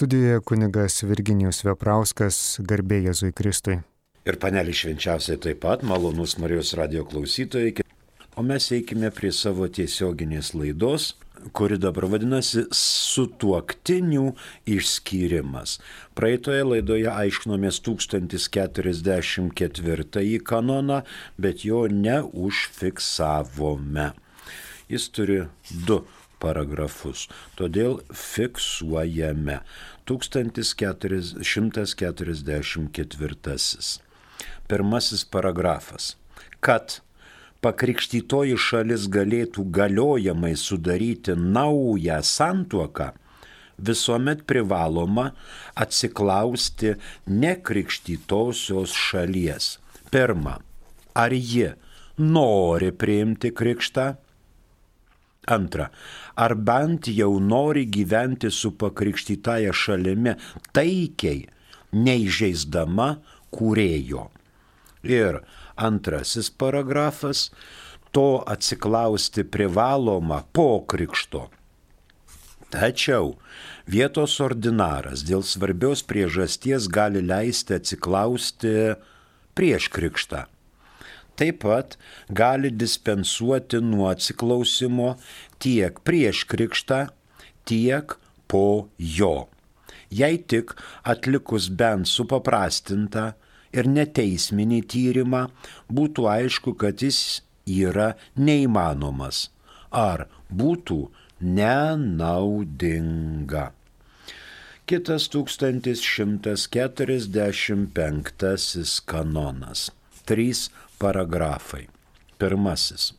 Studijoje kunigas Virginijus Veprauskas, garbė Jėzui Kristui. Ir panelį švenčiausiai taip pat, malonus Marijos radio klausytojai. O mes eikime prie savo tiesioginės laidos, kuri dabar vadinasi sutuoktinių išskyrimas. Praeitoje laidoje aiškinomės 1044 kanoną, bet jo neužfiksavome. Jis turi du paragrafus, todėl fiksuojame 1144. Pirmasis paragrafas. Kad pakrikštytoji šalis galėtų galiojamai sudaryti naują santuoką, visuomet privaloma atsiklausti nekrikštytosios šalies. Pirma, ar ji nori priimti krikštą? Antra, ar bent jau nori gyventi su pakrikštytaja šalimi taikiai, neižeisdama kūrėjo. Ir Antrasis paragrafas - to atsiklausti privaloma po krikšto. Tačiau vietos ordinaras dėl svarbios priežasties gali leisti atsiklausti prieš krikštą. Taip pat gali dispensuoti nuo atsiklausimo tiek prieš krikštą, tiek po jo. Jei tik atlikus bent supaprastintą ir neteisminį tyrimą, būtų aišku, kad jis yra neįmanomas ar būtų nenaudinga. Kitas 1145 kanonas. Trys paragrafai. Pirmasis.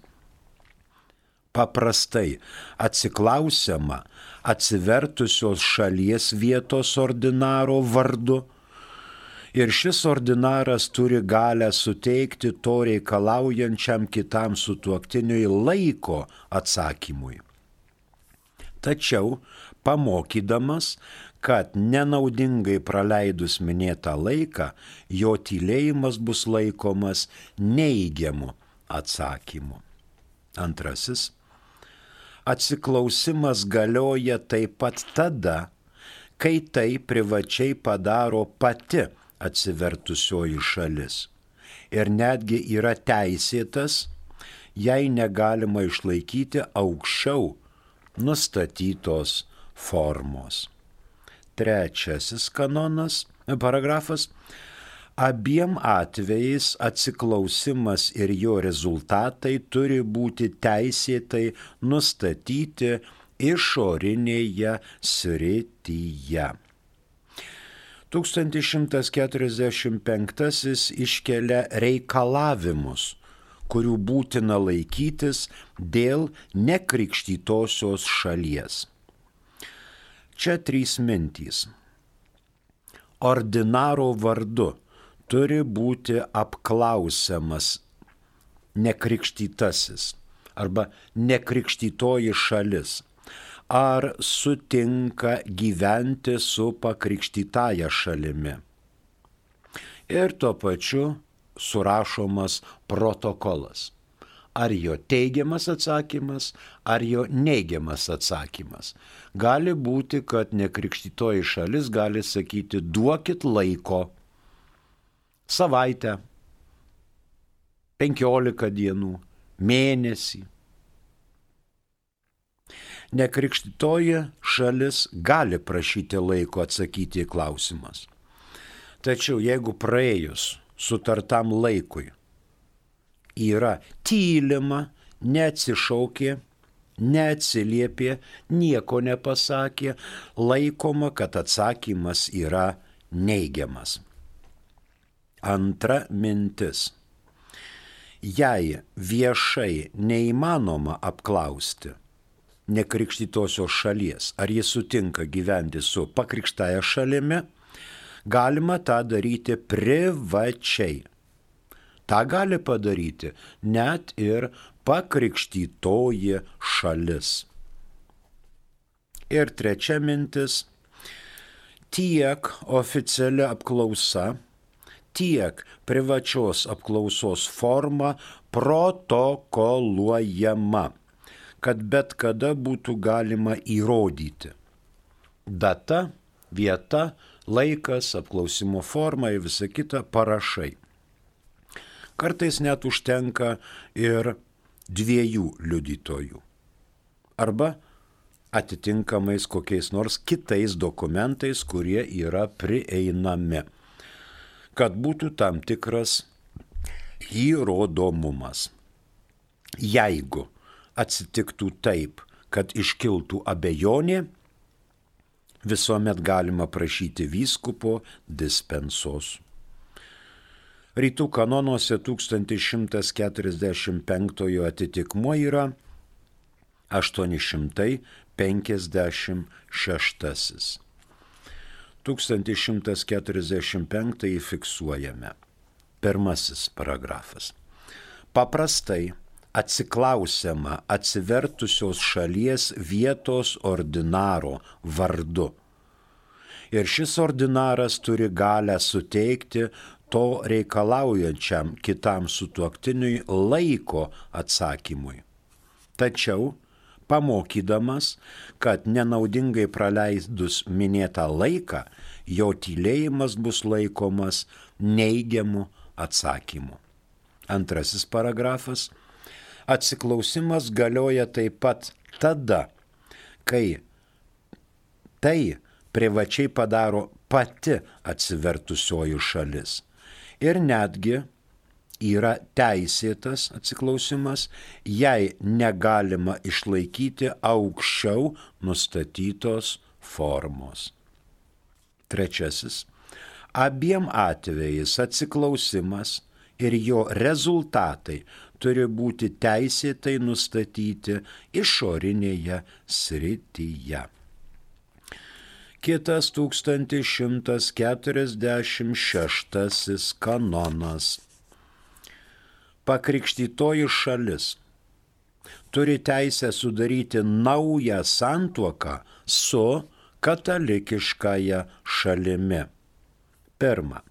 Paprastai atsiklausiama atsivertusios šalies vietos ordinaro vardu ir šis ordinaras turi galę suteikti to reikalaujančiam kitam sutuoktiniui laiko atsakymui. Tačiau pamokydamas, kad nenaudingai praleidus minėtą laiką, jo tylėjimas bus laikomas neįgiamu atsakymu. Antrasis. Atsiklausimas galioja taip pat tada, kai tai privačiai padaro pati atsivertusioji šalis. Ir netgi yra teisėtas, jei negalima išlaikyti aukščiau nustatytos formos. Trečiasis kanonas, paragrafas. Abiem atvejais atsiklausimas ir jo rezultatai turi būti teisėtai nustatyti išorinėje srityje. 1145 iškelia reikalavimus, kurių būtina laikytis dėl nekrikštytosios šalies. Čia trys mintys. Ordinaro vardu turi būti apklausiamas nekrikštytasis arba nekrikštytoji šalis ar sutinka gyventi su pakrikštytaja šalimi. Ir tuo pačiu surašomas protokolas. Ar jo teigiamas atsakymas, ar jo neigiamas atsakymas. Gali būti, kad nekrikštytoji šalis gali sakyti, duokit laiko, savaitę, penkiolika dienų, mėnesį, nekrikštytoji šalis gali prašyti laiko atsakyti į klausimas. Tačiau jeigu praėjus sutartam laikui yra tylima, neatsišaukė, neatsiliepė, nieko nepasakė, laikoma, kad atsakymas yra neigiamas. Antra mintis. Jei viešai neįmanoma apklausti, nekrikštytosios šalies, ar jis sutinka gyventi su pakrikštąją šalimi, galima tą daryti privačiai. Ta gali padaryti net ir pakrikštytoji šalis. Ir trečia mintis - tiek oficiali apklausa, tiek privačios apklausos forma protokoluojama kad bet kada būtų galima įrodyti. Data, vieta, laikas, apklausimo forma ir visa kita parašai. Kartais net užtenka ir dviejų liudytojų. Arba atitinkamais kokiais nors kitais dokumentais, kurie yra prieinami. Kad būtų tam tikras įrodomumas. Jeigu atsitiktų taip, kad iškiltų abejonė, visuomet galima prašyti vyskupo dispensos. Rytų kanonuose 1145 atitikmuo yra 856. 1145 fiksuojame. Pirmasis paragrafas. Paprastai atsiklausiama atsivertusios šalies vietos ordinaro vardu. Ir šis ordinaras turi galę suteikti to reikalaujančiam kitam sutuoktiniui laiko atsakymui. Tačiau, pamokydamas, kad nenaudingai praleidus minėtą laiką, jo tylėjimas bus laikomas neigiamu atsakymu. Antrasis paragrafas atsiklausimas galioja taip pat tada, kai tai privačiai padaro pati atsivertusioji šalis. Ir netgi yra teisėtas atsiklausimas, jei negalima išlaikyti aukščiau nustatytos formos. Trečiasis. Abiem atvejais atsiklausimas ir jo rezultatai turi būti teisėtai nustatyti išorinėje srityje. Kitas 1146 kanonas. Pakrikštytoji šalis turi teisę sudaryti naują santuoką su katalikiškąją šalimi. Pirma,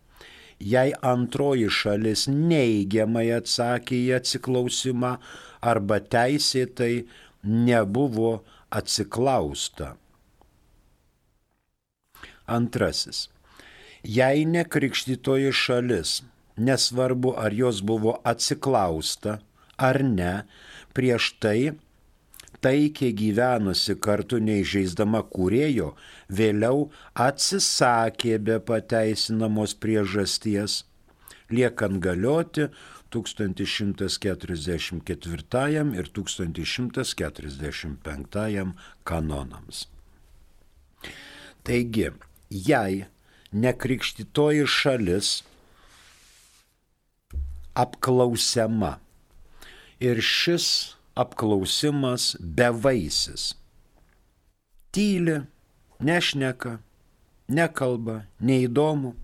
jei antroji šalis neigiamai atsakė į atsiklausimą arba teisėtai nebuvo atsiklausta. Antrasis. Jei nekrikštytoji šalis, nesvarbu ar jos buvo atsiklausta ar ne, prieš tai taikiai gyvenusi kartu neižeisdama kūrėjo, vėliau atsisakė be pateisinamos priežasties, liekant galioti 1144 ir 1145 kanonams. Taigi, jei nekrikštytoji šalis apklausiama ir šis apklausimas bevaisis. Tyli, nešneka, nekalba, neįdomu.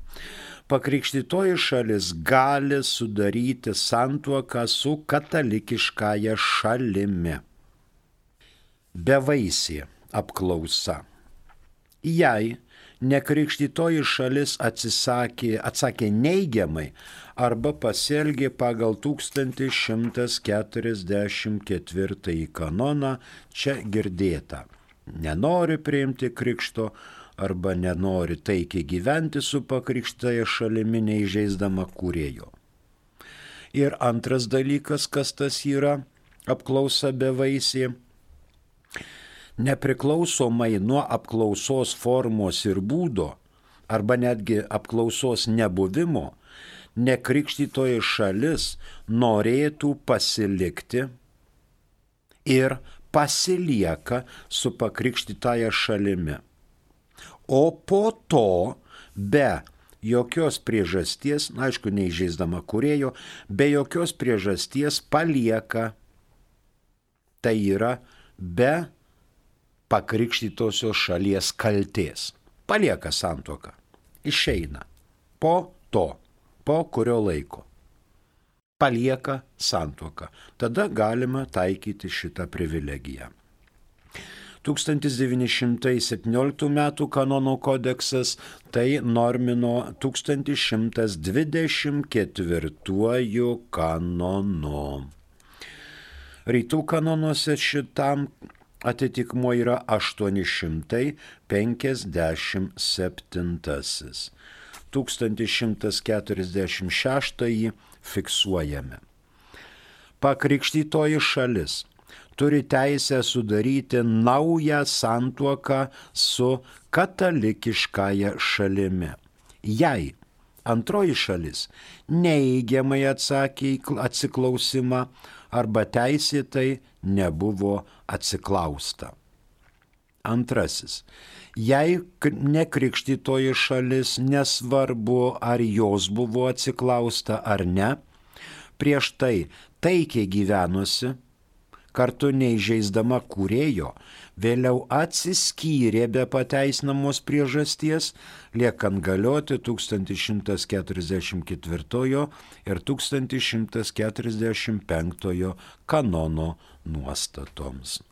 Pakrikštytoji šalis gali sudaryti santuoką su katalikiškąja šalimi. Bevaisė apklausa. Jei nekrikštytoji šalis atsisakė, atsakė neigiamai arba pasielgė pagal 1144 kanoną čia girdėta. Nenori priimti krikšto arba nenori taikiai gyventi su pakrikštoje šalimi neįžeisdama kūrėjo. Ir antras dalykas, kas tas yra apklausa bevaisė nepriklausomai nuo apklausos formos ir būdo, arba netgi apklausos nebuvimo, nekrikštytoji šalis norėtų pasilikti ir pasilieka su pakrikštytaja šalimi. O po to be jokios priežasties, na, aišku, neižeisdama kurėjo, be jokios priežasties palieka. Tai yra be pakrikštytosios šalies kalties. Palieka santoką. Išeina. Po to, po kurio laiko. Palieka santoką. Tada galima taikyti šitą privilegiją. 1917 m. kanono kodeksas tai normino 1124 kanonu. Rytų kanonuose šitam atitikmo yra 857. 1146 fiksuojame. Pakrikštytoji šalis turi teisę sudaryti naują santuoką su katalikiškąja šalimi. Jei antroji šalis neįgiamai atsakė į atsiklausimą arba teisėtai nebuvo atsiklausta. Antrasis. Jei nekrikštytoji šalis, nesvarbu ar jos buvo atsiklausta ar ne, prieš tai taikiai gyvenusi, kartu neižeisdama kūrėjo, vėliau atsiskyrė be pateisinamos priežasties, liekant galioti 1144 ir 1145 kanono nuostatoms.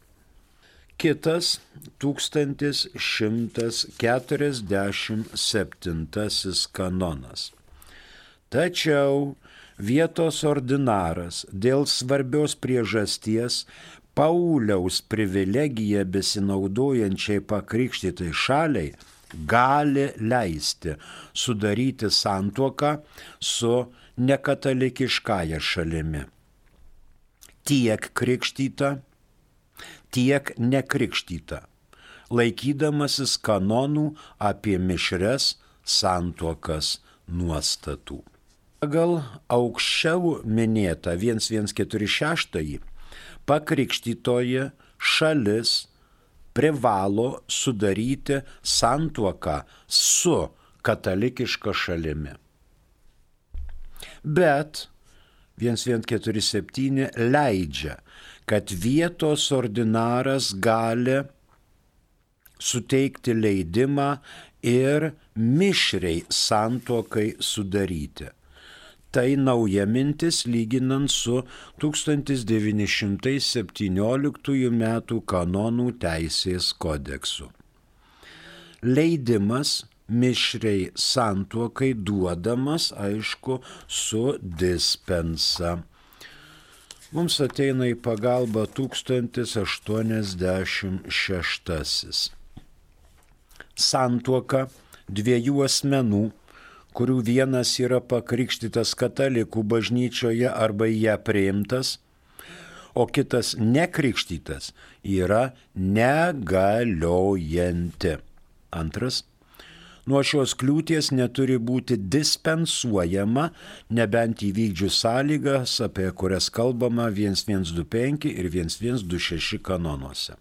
Kitas 1147 kanonas. Tačiau vietos ordinaras dėl svarbios priežasties Pauliaus privilegiją besinaudojančiai pakrikštytai šaliai gali leisti sudaryti santuoką su nekatalikiškąja šalimi. Tiek krikštyta, tiek nekrikštyta, laikydamasis kanonų apie mišres santuokas nuostatų. Pagal aukščiau minėtą 1146 pakrikštytoji šalis privalo sudaryti santuoką su katalikiška šalimi. Bet 1147 leidžia, kad vietos ordinaras gali suteikti leidimą ir mišriai santuokai sudaryti. Tai nauja mintis lyginant su 1917 m. kanonų teisės kodeksu. Leidimas mišriai santuokai duodamas, aišku, su dispensa. Mums ateina į pagalbą 1086. Santuoka dviejų asmenų kurių vienas yra pakrikštytas katalikų bažnyčioje arba į ją priimtas, o kitas nekrikštytas yra negaliojanti. Antras. Nuo šios kliūties neturi būti dispensuojama, nebent įvykdžius sąlygas, apie kurias kalbama 1125 ir 1126 kanonuose.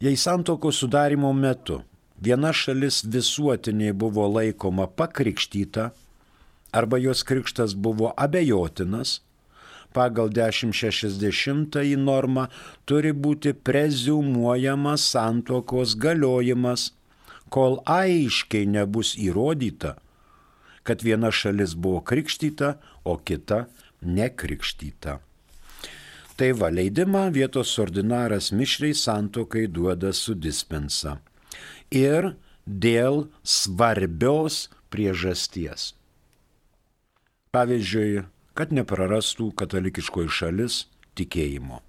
Jei santoko sudarimo metu viena šalis visuotiniai buvo laikoma pakrikštyta arba jos krikštas buvo abejotinas, pagal 1060 normą turi būti prezumuojamas santokos galiojimas, kol aiškiai nebus įrodyta, kad viena šalis buvo krikštyta, o kita nekrikštyta. Tai va leidimą vietos ordinaras mišriai santokai duoda su dispensa ir dėl svarbios priežasties. Pavyzdžiui, kad neprarastų katalikiškoji šalis tikėjimo.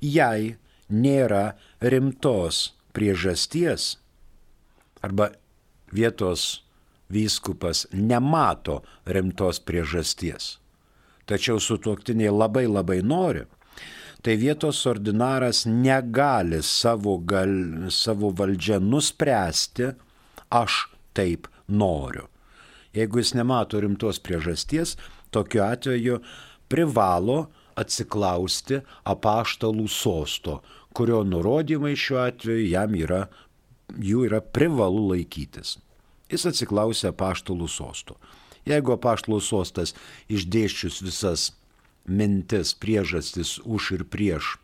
Jei nėra rimtos priežasties arba vietos vyskupas nemato rimtos priežasties, tačiau sutuoktiniai labai labai nori, tai vietos ordinaras negali savo, gal, savo valdžią nuspręsti, aš taip noriu. Jeigu jis nemato rimtos priežasties, tokiu atveju privalo atsiklausti apaštalų sosto, kurio nurodymai šiuo atveju jam yra, jų yra privalu laikytis. Jis atsiklausė apaštalų sosto. Jeigu apaštalų sostas išdėščius visas mintis, priežastis už ir prieš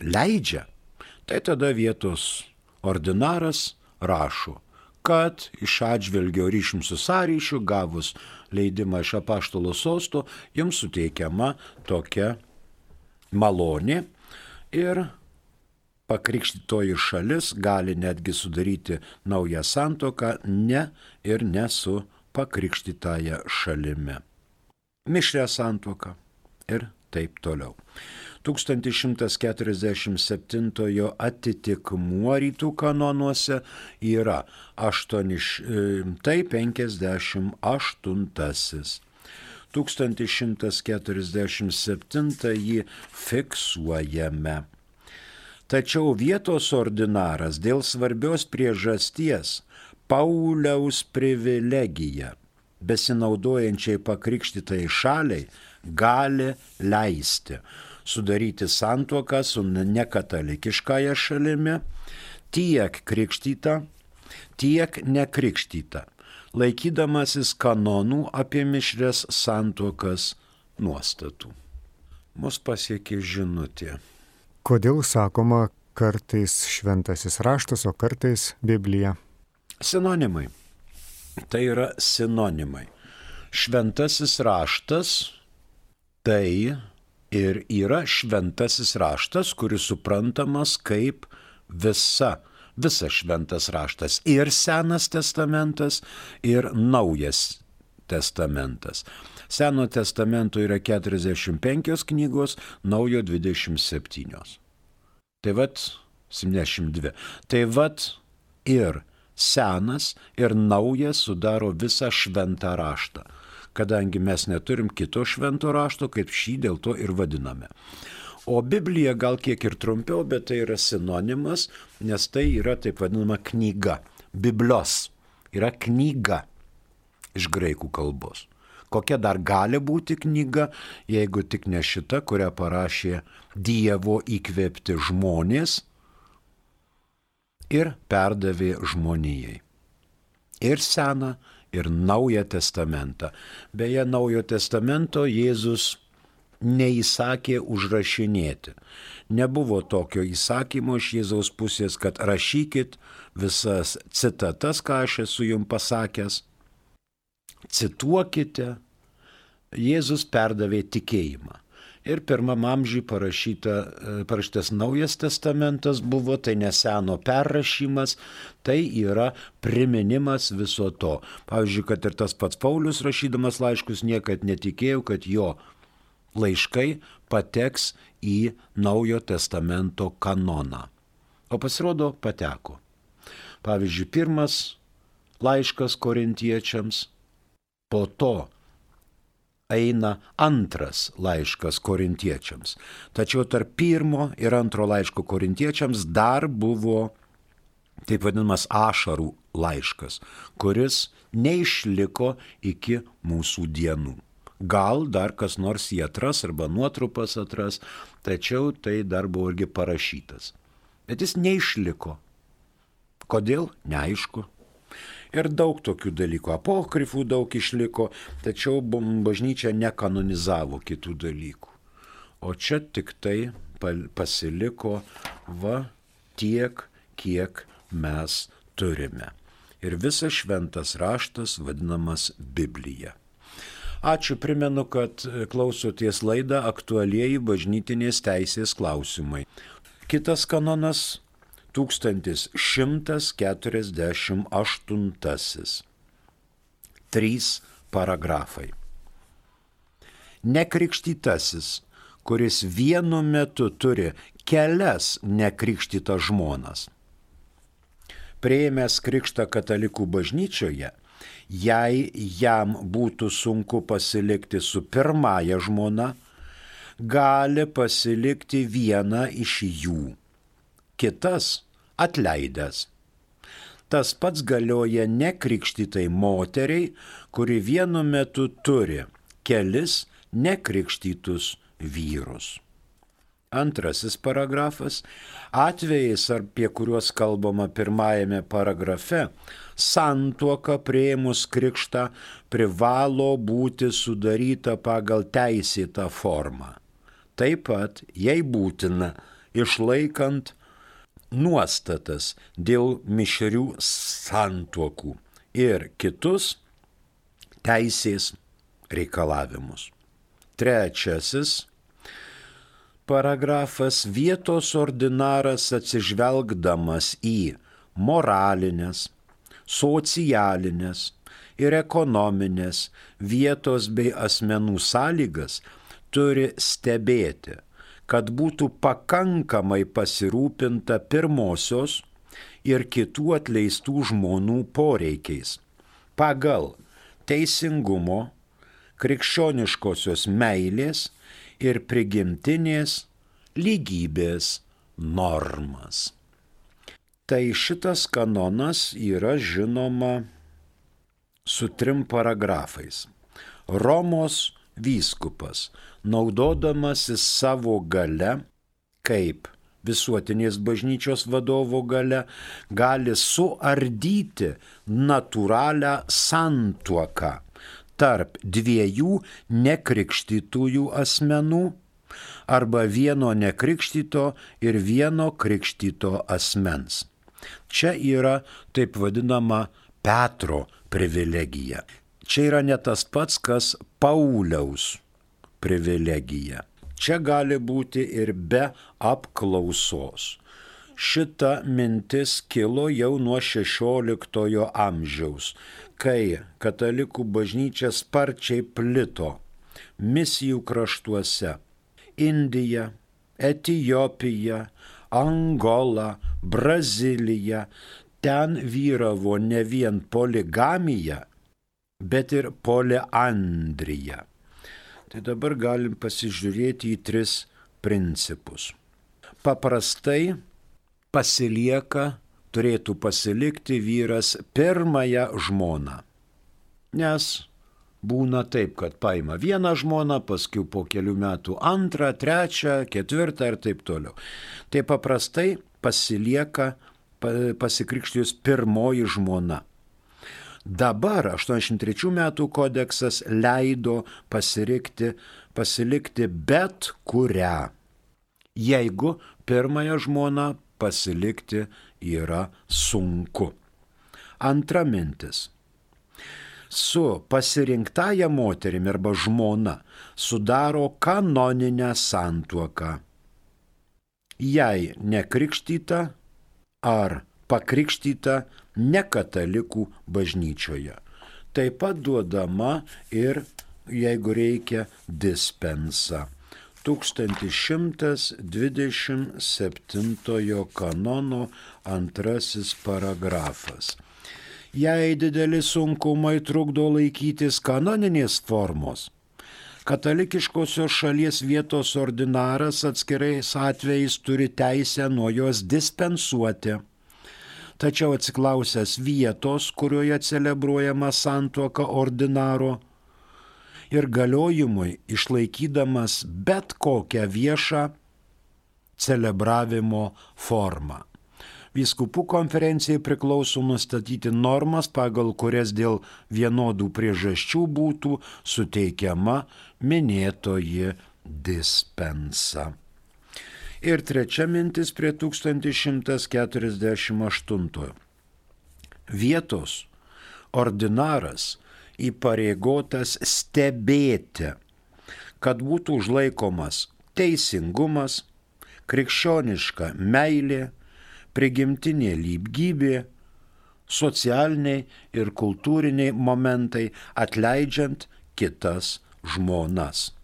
leidžia, tai tada vietos ordinaras rašo, kad iš atžvelgio ryšim su sąryšiu gavus leidimą iš apaštalo sosto, jums suteikiama tokia malonė ir pakrikštytoji šalis gali netgi sudaryti naują santoką ne ir ne su pakrikštytąją šalimi mišrę santuoką ir taip toliau. 1147 atitikmuo rytų kanonuose yra 858. 1147 jį fiksuojame. Tačiau vietos ordinaras dėl svarbios priežasties Pauliaus privilegiją besinaudojančiai pakrikštytai šaliai gali leisti sudaryti santuoką su nekatalikiškąją šalimi tiek krikštyta, tiek nekrikštyta, laikydamasis kanonų apie mišrės santuokas nuostatų. Mus pasiekė žinutė. Kodėl sakoma kartais šventasis raštas, o kartais Biblija? Sinonimai. Tai yra sinonimai. Šventasis raštas tai ir yra šventasis raštas, kuris suprantamas kaip visa, visas šventas raštas. Ir Senas testamentas, ir Naujas testamentas. Seno testamento yra 45 knygos, naujo 27. Tai vad 72. Tai vad ir senas ir naujas sudaro visą šventą raštą. Kadangi mes neturim kito švento rašto, kaip šį dėl to ir vadiname. O Biblija gal kiek ir trumpiau, bet tai yra sinonimas, nes tai yra taip vadinama knyga. Biblos yra knyga iš graikų kalbos. Kokia dar gali būti knyga, jeigu tik ne šita, kurią parašė Dievo įkvėpti žmonės, ir perdavė žmonijai. Ir seną, ir naują testamentą. Beje, naujo testamento Jėzus neįsakė užrašinėti. Nebuvo tokio įsakymo iš Jėzaus pusės, kad rašykit visas citatas, ką aš esu jums pasakęs, cituokite. Jėzus perdavė tikėjimą. Ir pirmam amžiui parašyta, e, parašytas naujas testamentas buvo, tai neseno perrašymas, tai yra priminimas viso to. Pavyzdžiui, kad ir tas pats Paulius rašydamas laiškus niekad netikėjau, kad jo laiškai pateks į naujo testamento kanoną. O pasirodo, pateko. Pavyzdžiui, pirmas laiškas korintiečiams, po to eina antras laiškas korintiečiams. Tačiau tarp pirmo ir antro laiško korintiečiams dar buvo taip vadinamas ašarų laiškas, kuris neišliko iki mūsų dienų. Gal dar kas nors jį atras arba nuotrupas atras, tačiau tai dar buvo irgi parašytas. Bet jis neišliko. Kodėl? Neaišku ir daug tokių dalykų. Apokrifų daug išliko, tačiau bažnyčia nekanonizavo kitų dalykų. O čia tik tai pasiliko va tiek, kiek mes turime. Ir visas šventas raštas vadinamas Biblija. Ačiū, primenu, kad klausoties laidą aktualieji bažnytinės teisės klausimai. Kitas kanonas 1148. Trys paragrafai. Nekrikštytasis, kuris vienu metu turi kelias nekrikštytas žmonas. Prieimęs krikštą katalikų bažnyčioje, jei jam būtų sunku pasilikti su pirmąja žmona, gali pasilikti vieną iš jų kitas atleidęs. Tas pats galioja nekrikštytai moteriai, kuri vienu metu turi kelis nekrikštytus vyrus. Antrasis paragrafas - atvejais, apie kuriuos kalbama pirmajame paragrafe, santuoka prieimus krikštą privalo būti sudaryta pagal teisėtą formą. Taip pat, jei būtina, išlaikant nuostatas dėl mišrių santuokų ir kitus teisės reikalavimus. Trečiasis paragrafas vietos ordinaras atsižvelgdamas į moralinės, socialinės ir ekonominės vietos bei asmenų sąlygas turi stebėti, kad būtų pakankamai pasirūpinta pirmosios ir kitų atleistų žmonių poreikiais pagal teisingumo, krikščioniškosios meilės ir prigimtinės lygybės normas. Tai šitas kanonas yra žinoma su trim paragrafais. Romos vyskupas, naudodamasis savo gale, kaip visuotinės bažnyčios vadovo gale, gali suardyti natūralią santuoką tarp dviejų nekrikštytųjų asmenų arba vieno nekrikštyto ir vieno krikštyto asmens. Čia yra taip vadinama Petro privilegija. Čia yra ne tas pats, kas Pauliaus privilegija. Čia gali būti ir be apklausos. Šita mintis kilo jau nuo XVI amžiaus, kai katalikų bažnyčia sparčiai plito misijų kraštuose - Indija, Etijopija, Angola, Brazilija. Ten vyravo ne vien poligamija, bet ir poliandrija. Tai dabar galim pasižiūrėti į tris principus. Paprastai pasilieka, turėtų pasilikti vyras pirmąją žmoną. Nes būna taip, kad paima vieną žmoną, paskui po kelių metų antrą, trečią, ketvirtą ir taip toliau. Tai paprastai pasilieka pasikrikštijus pirmoji žmona. Dabar 83 metų kodeksas leido pasirikti, pasilikti bet kurią. Jeigu pirmąją žmoną pasilikti yra sunku. Antra mintis. Su pasirinktąją moterimi arba žmona sudaro kanoninę santuoką. Jei nekrikštyta ar pakrikštyta nekatalikų bažnyčioje. Taip pat duodama ir, jeigu reikia, dispensa. 1127 kanono antrasis paragrafas. Jei dideli sunkumai trukdo laikytis kanoninės formos, katalikiškosios šalies vietos ordinaras atskirais atvejais turi teisę nuo jos dispensuoti tačiau atsiklausęs vietos, kurioje celebruojama santuoka ordinaro ir galiojimui išlaikydamas bet kokią viešą celebravimo formą. Vyskupų konferencijai priklauso nustatyti normas, pagal kurias dėl vienodų priežasčių būtų suteikiama minėtoji dispensa. Ir trečia mintis prie 1148. Vietos ordinaras įpareigotas stebėti, kad būtų užlaikomas teisingumas, krikščioniška meilė, prigimtinė lygybė, socialiniai ir kultūriniai momentai atleidžiant kitas žmonas.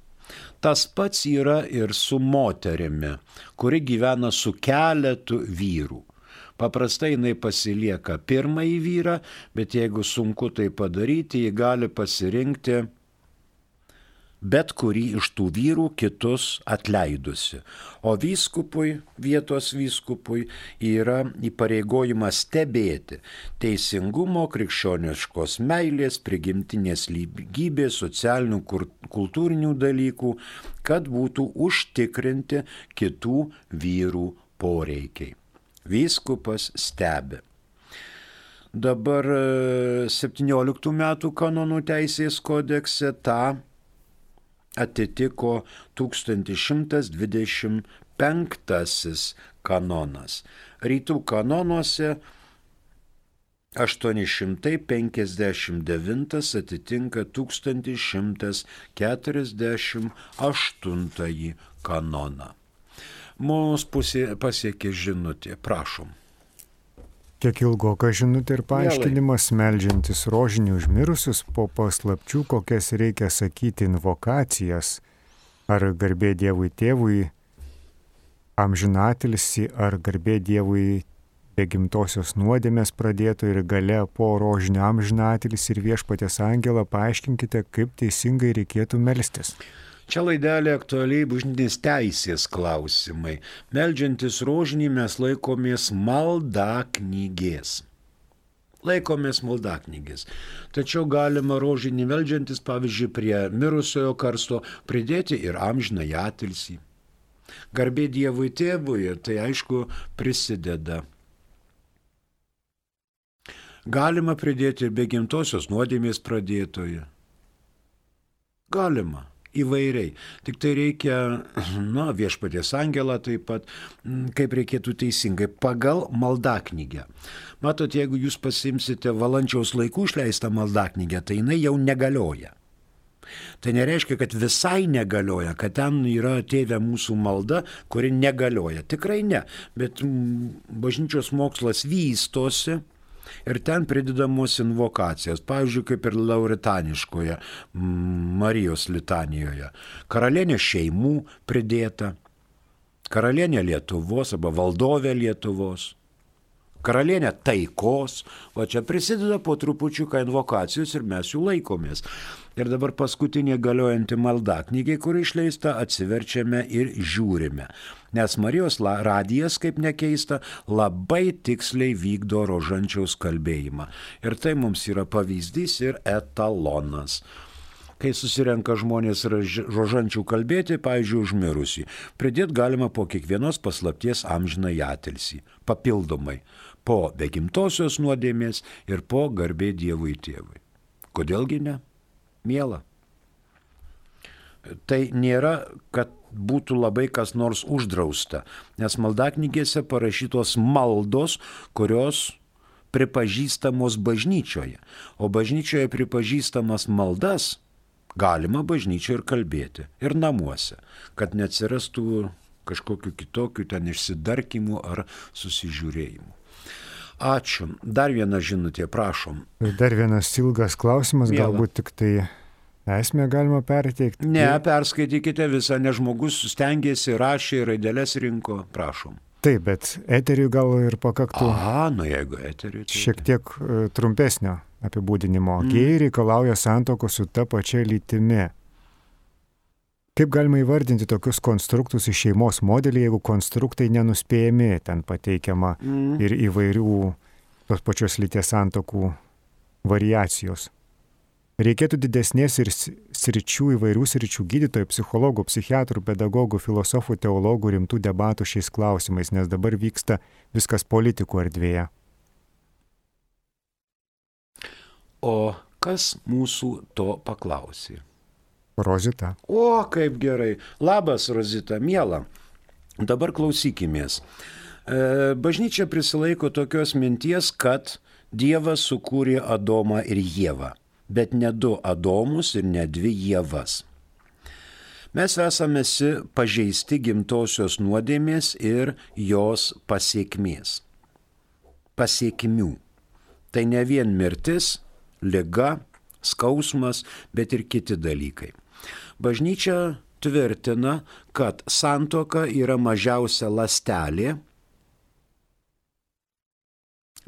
Tas pats yra ir su moterimi, kuri gyvena su keletu vyrų. Paprastai jinai pasilieka pirmąjį vyrą, bet jeigu sunku tai padaryti, ji gali pasirinkti bet kurį iš tų vyrų kitus atleidusi. O vyskupui, vietos vyskupui yra įpareigojimas stebėti teisingumo, krikščioniškos meilės, prigimtinės lygybės, socialinių, kultūrinių dalykų, kad būtų užtikrinti kitų vyrų poreikiai. Vyskupas stebi. Dabar 17 metų kanonų teisės kodekse tą atitiko 1125 kanonas. Rytų kanonuose 859 atitinka 1148 kanoną. Mūsų pasiekė žinutė, prašom. Kiek ilgoka žinutė ir paaiškinimas, melžiantis rožinį užmirusius po paslapčių, kokias reikia sakyti invokacijas, ar garbė Dievui tėvui, amžinatilsi ar garbė Dievui be gimtosios nuodėmės pradėto ir gale po rožinio amžinatilsi ir viešpatės angelą paaiškinkite, kaip teisingai reikėtų melstis. Čia laidelė aktualiai bažnytinės teisės klausimai. Meldžiantis rožinį mes laikomės malda knygės. Laikomės malda knygės. Tačiau galima rožinį meldžiantis, pavyzdžiui, prie mirusiojo karsto pridėti ir amžiną atilsį. Garbė Dievui tėvui, tai aišku prisideda. Galima pridėti ir be gimtosios nuodėmės pradėtoje. Galima įvairiai. Tik tai reikia, na, viešpaties angelą taip pat, kaip reikėtų teisingai, pagal maldaknygę. Matot, jeigu jūs pasimsite valančiaus laikų išleistą maldaknygę, tai jinai jau negalioja. Tai nereiškia, kad visai negalioja, kad ten yra tėvė mūsų malda, kuri negalioja. Tikrai ne, bet bažnyčios mokslas vystosi ir ten pridedamos invokacijas, pavyzdžiui, kaip ir lauritaniškoje Marijos litanijoje. Karalienė šeimų pridėta, karalienė Lietuvos arba valdovė Lietuvos. Karalienė taikos, o čia prisideda po trupučiuką invokacijos ir mes jų laikomės. Ir dabar paskutinė galiojanti malda knygai, kur išleista, atsiverčiame ir žiūrime. Nes Marijos radijas, kaip nekeista, labai tiksliai vykdo rožančiaus kalbėjimą. Ir tai mums yra pavyzdys ir etalonas kai susirenka žmonės rožančių kalbėti, pavyzdžiui, užmirusi. Pridėti galima po kiekvienos paslapties amžiną atilsį, papildomai, po begimtosios nuodėmės ir po garbė Dievui tėvui. Kodėlgi ne? miela. Tai nėra, kad būtų labai kas nors uždrausta, nes maldaknygėse parašytos maldos, kurios pripažįstamos bažnyčioje, o bažnyčioje pripažįstamas maldas galima bažnyčioje ir kalbėti, ir namuose, kad neatsirastų kažkokiu kitokiu ten išsidarkimų ar susižiūrėjimų. Ačiū. Dar viena žinutė, prašom. Dar vienas ilgas klausimas, Miela. galbūt tik tai esmę galima perteikti. Ne, perskaitykite visą, nes žmogus stengiasi, rašė, raidelės rinko, prašom. Taip, bet eteriui gal ir pakaktų. Aha, nu jeigu eteriui. Tai... Šiek tiek uh, trumpesnio apibūdinimo. Mm. Gėjai reikalauja santokos su ta pačia lytimi. Kaip galima įvardinti tokius konstruktus iš šeimos modelį, jeigu konstruktai nenuspėjami, ten pateikiama mm. ir įvairių tos pačios lyties santokų variacijos. Reikėtų didesnės ir sričių įvairių sričių gydytojų, psichologų, psichiatrų, pedagogų, filosofų, teologų rimtų debatų šiais klausimais, nes dabar vyksta viskas politikų erdvėje. O kas mūsų to paklausė? Rozita. O, kaip gerai. Labas, Rozita, miela. Dabar klausykimės. E, bažnyčia prisilaiko tokios minties, kad Dievas sukūrė Adomą ir Jėvą, bet ne du Adomus ir ne dvi Jėvas. Mes esame pažeisti gimtosios nuodėmės ir jos pasiekmės. Pasiekmių. Tai ne vien mirtis, lyga, skausmas, bet ir kiti dalykai. Bažnyčia tvirtina, kad santoka yra mažiausia lastelė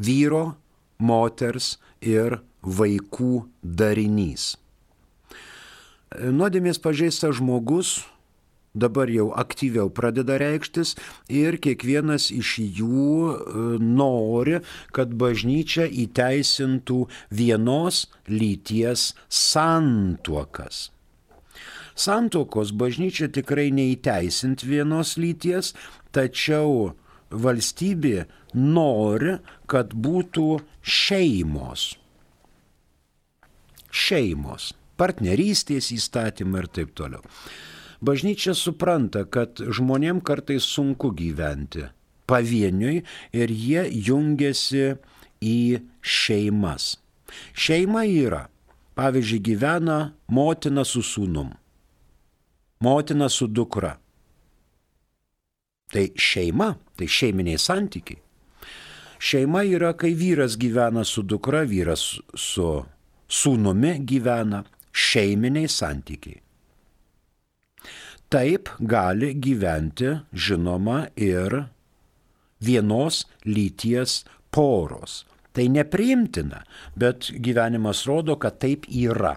vyro, moters ir vaikų darinys. Nuodėmės pažeistas žmogus dabar jau aktyviau pradeda reikštis ir kiekvienas iš jų e, nori, kad bažnyčia įteisintų vienos lyties santuokas. Santokos bažnyčia tikrai neįteisint vienos lyties, tačiau valstybė nori, kad būtų šeimos. Šeimos, partnerystės įstatymai ir taip toliau. Bažnyčia supranta, kad žmonėm kartais sunku gyventi pavieniui ir jie jungiasi į šeimas. Šeima yra, pavyzdžiui, gyvena motina su sūnum motina su dukra. Tai šeima, tai šeiminiai santykiai. Šeima yra, kai vyras gyvena su dukra, vyras su sūnumi gyvena, šeiminiai santykiai. Taip gali gyventi, žinoma, ir vienos lyties poros. Tai nepriimtina, bet gyvenimas rodo, kad taip yra.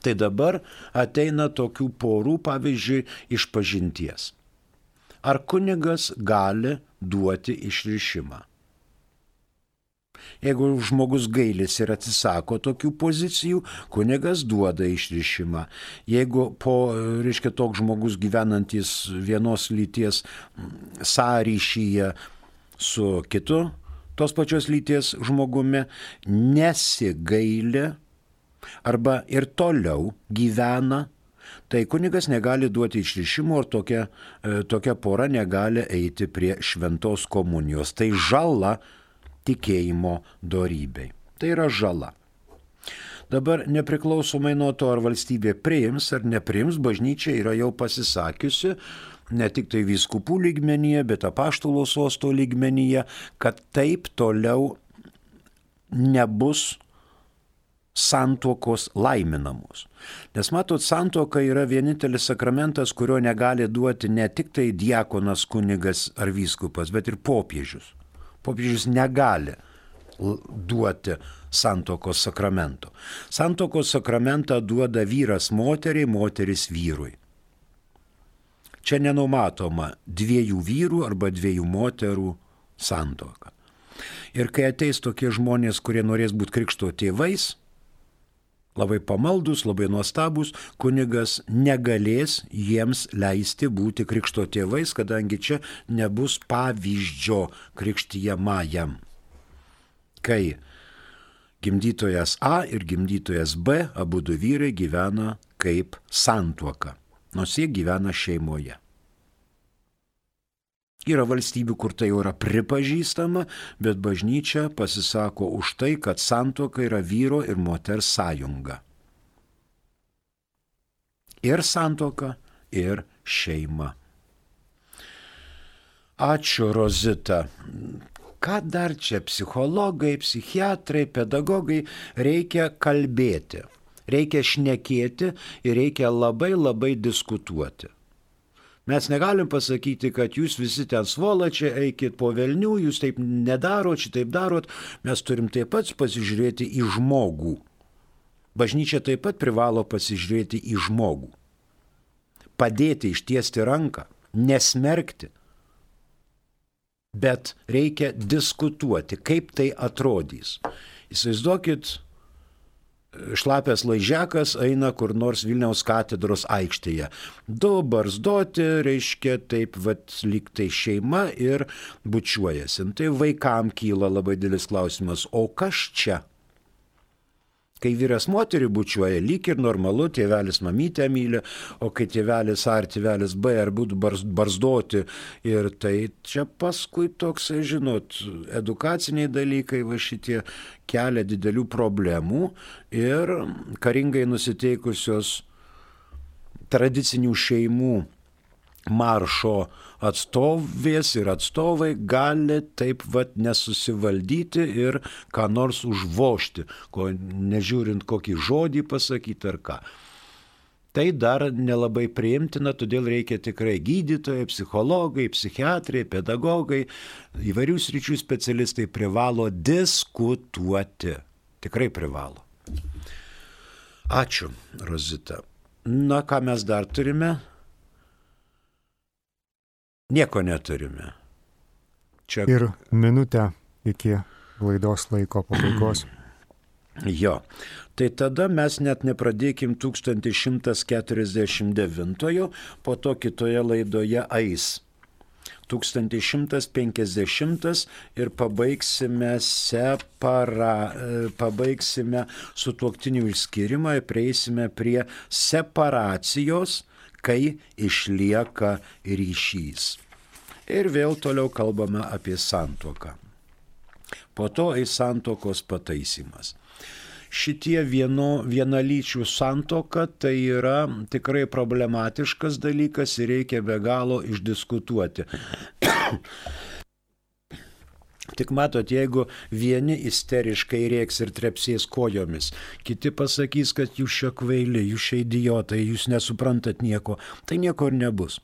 Tai dabar ateina tokių porų, pavyzdžiui, iš pažinties. Ar kunigas gali duoti išrišimą? Jeigu žmogus gailis ir atsisako tokių pozicijų, kunigas duoda išrišimą. Jeigu po, reiškia, toks žmogus gyvenantis vienos lyties sąryšyje su kitu tos pačios lyties žmogumi nesigailė arba ir toliau gyvena, tai kunigas negali duoti išrišimo ir tokia, e, tokia pora negali eiti prie šventos komunijos. Tai žala tikėjimo darybei. Tai yra žala. Dabar nepriklausomai nuo to, ar valstybė priims ar nepriims, bažnyčia yra jau pasisakiusi, ne tik tai vyskupų lygmenyje, bet apaštulo sosto lygmenyje, kad taip toliau nebus santuokos laiminamos. Nes matot, santuoka yra vienintelis sakramentas, kurio negali duoti ne tik tai diakonas, kunigas ar vyskupas, bet ir popiežius. Popiežius negali duoti santuokos sakramento. Santuokos sakramentą duoda vyras moteriai, moteris vyrui. Čia nenumatoma dviejų vyrų arba dviejų moterų santuoka. Ir kai ateis tokie žmonės, kurie norės būti krikšto tėvais, labai pamaldus, labai nuostabus, kunigas negalės jiems leisti būti krikšto tėvais, kadangi čia nebus pavyzdžio krikštyjamajam. Kai gimdytojas A ir gimdytojas B, abu du vyrai gyvena kaip santuoka, nors jie gyvena šeimoje. Yra valstybių, kur tai jau yra pripažįstama, bet bažnyčia pasisako už tai, kad santoka yra vyro ir moters sąjunga. Ir santoka, ir šeima. Ačiū, Rozita. Ką dar čia psichologai, psichiatrai, pedagogai reikia kalbėti, reikia šnekėti ir reikia labai labai diskutuoti. Mes negalim pasakyti, kad jūs visi ten svolačiai, eikit po velnių, jūs taip nedarot, šitaip darot. Mes turim taip pat pasižiūrėti į žmogų. Bažnyčia taip pat privalo pasižiūrėti į žmogų. Padėti ištiesti ranką, nesmerkti. Bet reikia diskutuoti, kaip tai atrodys. Įsivaizduokit, šlapės laižekas eina kur nors Vilniaus katedros aikštėje. Du barzdoti, reiškia taip, vad, lyg tai šeima ir bučiuojasi. Tai vaikam kyla labai didelis klausimas, o kas čia? Kai vyras moterį bučiuoja, lyg ir normalu, tėvelis mamytę myli, o kai tėvelis A ar tėvelis B ar būtų barzdoti. Ir tai čia paskui toks, žinot, edukaciniai dalykai va šitie kelia didelių problemų ir karingai nusiteikusios tradicinių šeimų maršo atstovės ir atstovai gali taip vad nesusivaldyti ir ką nors užvošti, ko nežiūrint kokį žodį pasakyti ar ką. Tai dar nelabai priimtina, todėl reikia tikrai gydytojai, psichologai, psichiatrai, pedagogai, įvairių sričių specialistai privalo diskutuoti. Tikrai privalo. Ačiū, Rozita. Na, ką mes dar turime? Nieko neturime. Čia... Ir minutę iki laidos laiko pabaigos. Jo, tai tada mes net nepradėkim 1149, po to kitoje laidoje ais. 1150 ir pabaigsime, separa, pabaigsime su tuoktinių išskirimą ir prieisime prie separacijos kai išlieka ryšys. Ir vėl toliau kalbame apie santoką. Po to į santokos pataisymas. Šitie vieno, vienalyčių santoka tai yra tikrai problematiškas dalykas ir reikia be galo išdiskutuoti. Tik matot, jeigu vieni isteriškai rėks ir trepsės kojomis, kiti pasakys, kad jūs šio kvaili, jūs šia idiotai, jūs nesuprantat nieko, tai nieko ir nebus.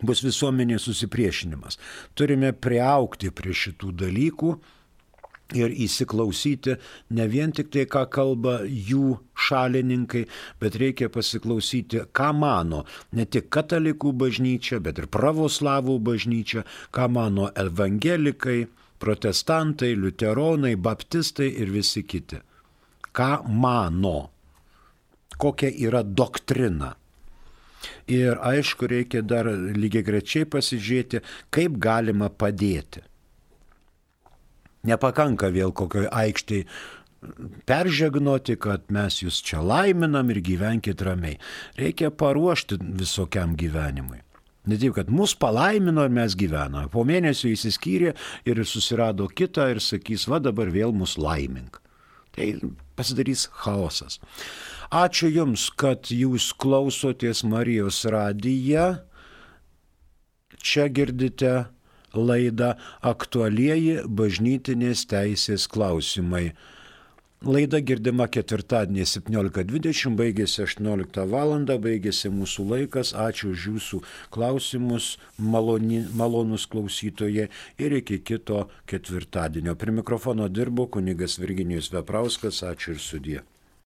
Bus visuomenės susipriešinimas. Turime priaukti prie šitų dalykų ir įsiklausyti ne vien tik tai, ką kalba jų šalininkai, bet reikia pasiklausyti, ką mano ne tik katalikų bažnyčia, bet ir pravoslavų bažnyčia, ką mano evangelikai, protestantai, liuteronai, baptistai ir visi kiti. Ką mano, kokia yra doktrina. Ir aišku, reikia dar lygiai grečiai pasižiūrėti, kaip galima padėti. Nepakanka vėl kokioj aikštėje peržegnoti, kad mes jūs čia laiminam ir gyvenkit ramiai. Reikia paruošti visokiam gyvenimui. Ne taip, kad mus palaimino ir mes gyvename. Po mėnesio įsiskyrė ir susirado kitą ir sakys, va dabar vėl mus laimink. Tai pasidarys chaosas. Ačiū Jums, kad Jūs klausotės Marijos radiją. Čia girdite laidą aktualieji bažnytinės teisės klausimai. Laida girdima ketvirtadienį 17.20, baigėsi 18 val. baigėsi mūsų laikas. Ačiū už jūsų klausimus, maloni, malonus klausytojai ir iki kito ketvirtadienio. Prie mikrofono dirbo kunigas Virginijus Veprauskas. Ačiū ir sudie.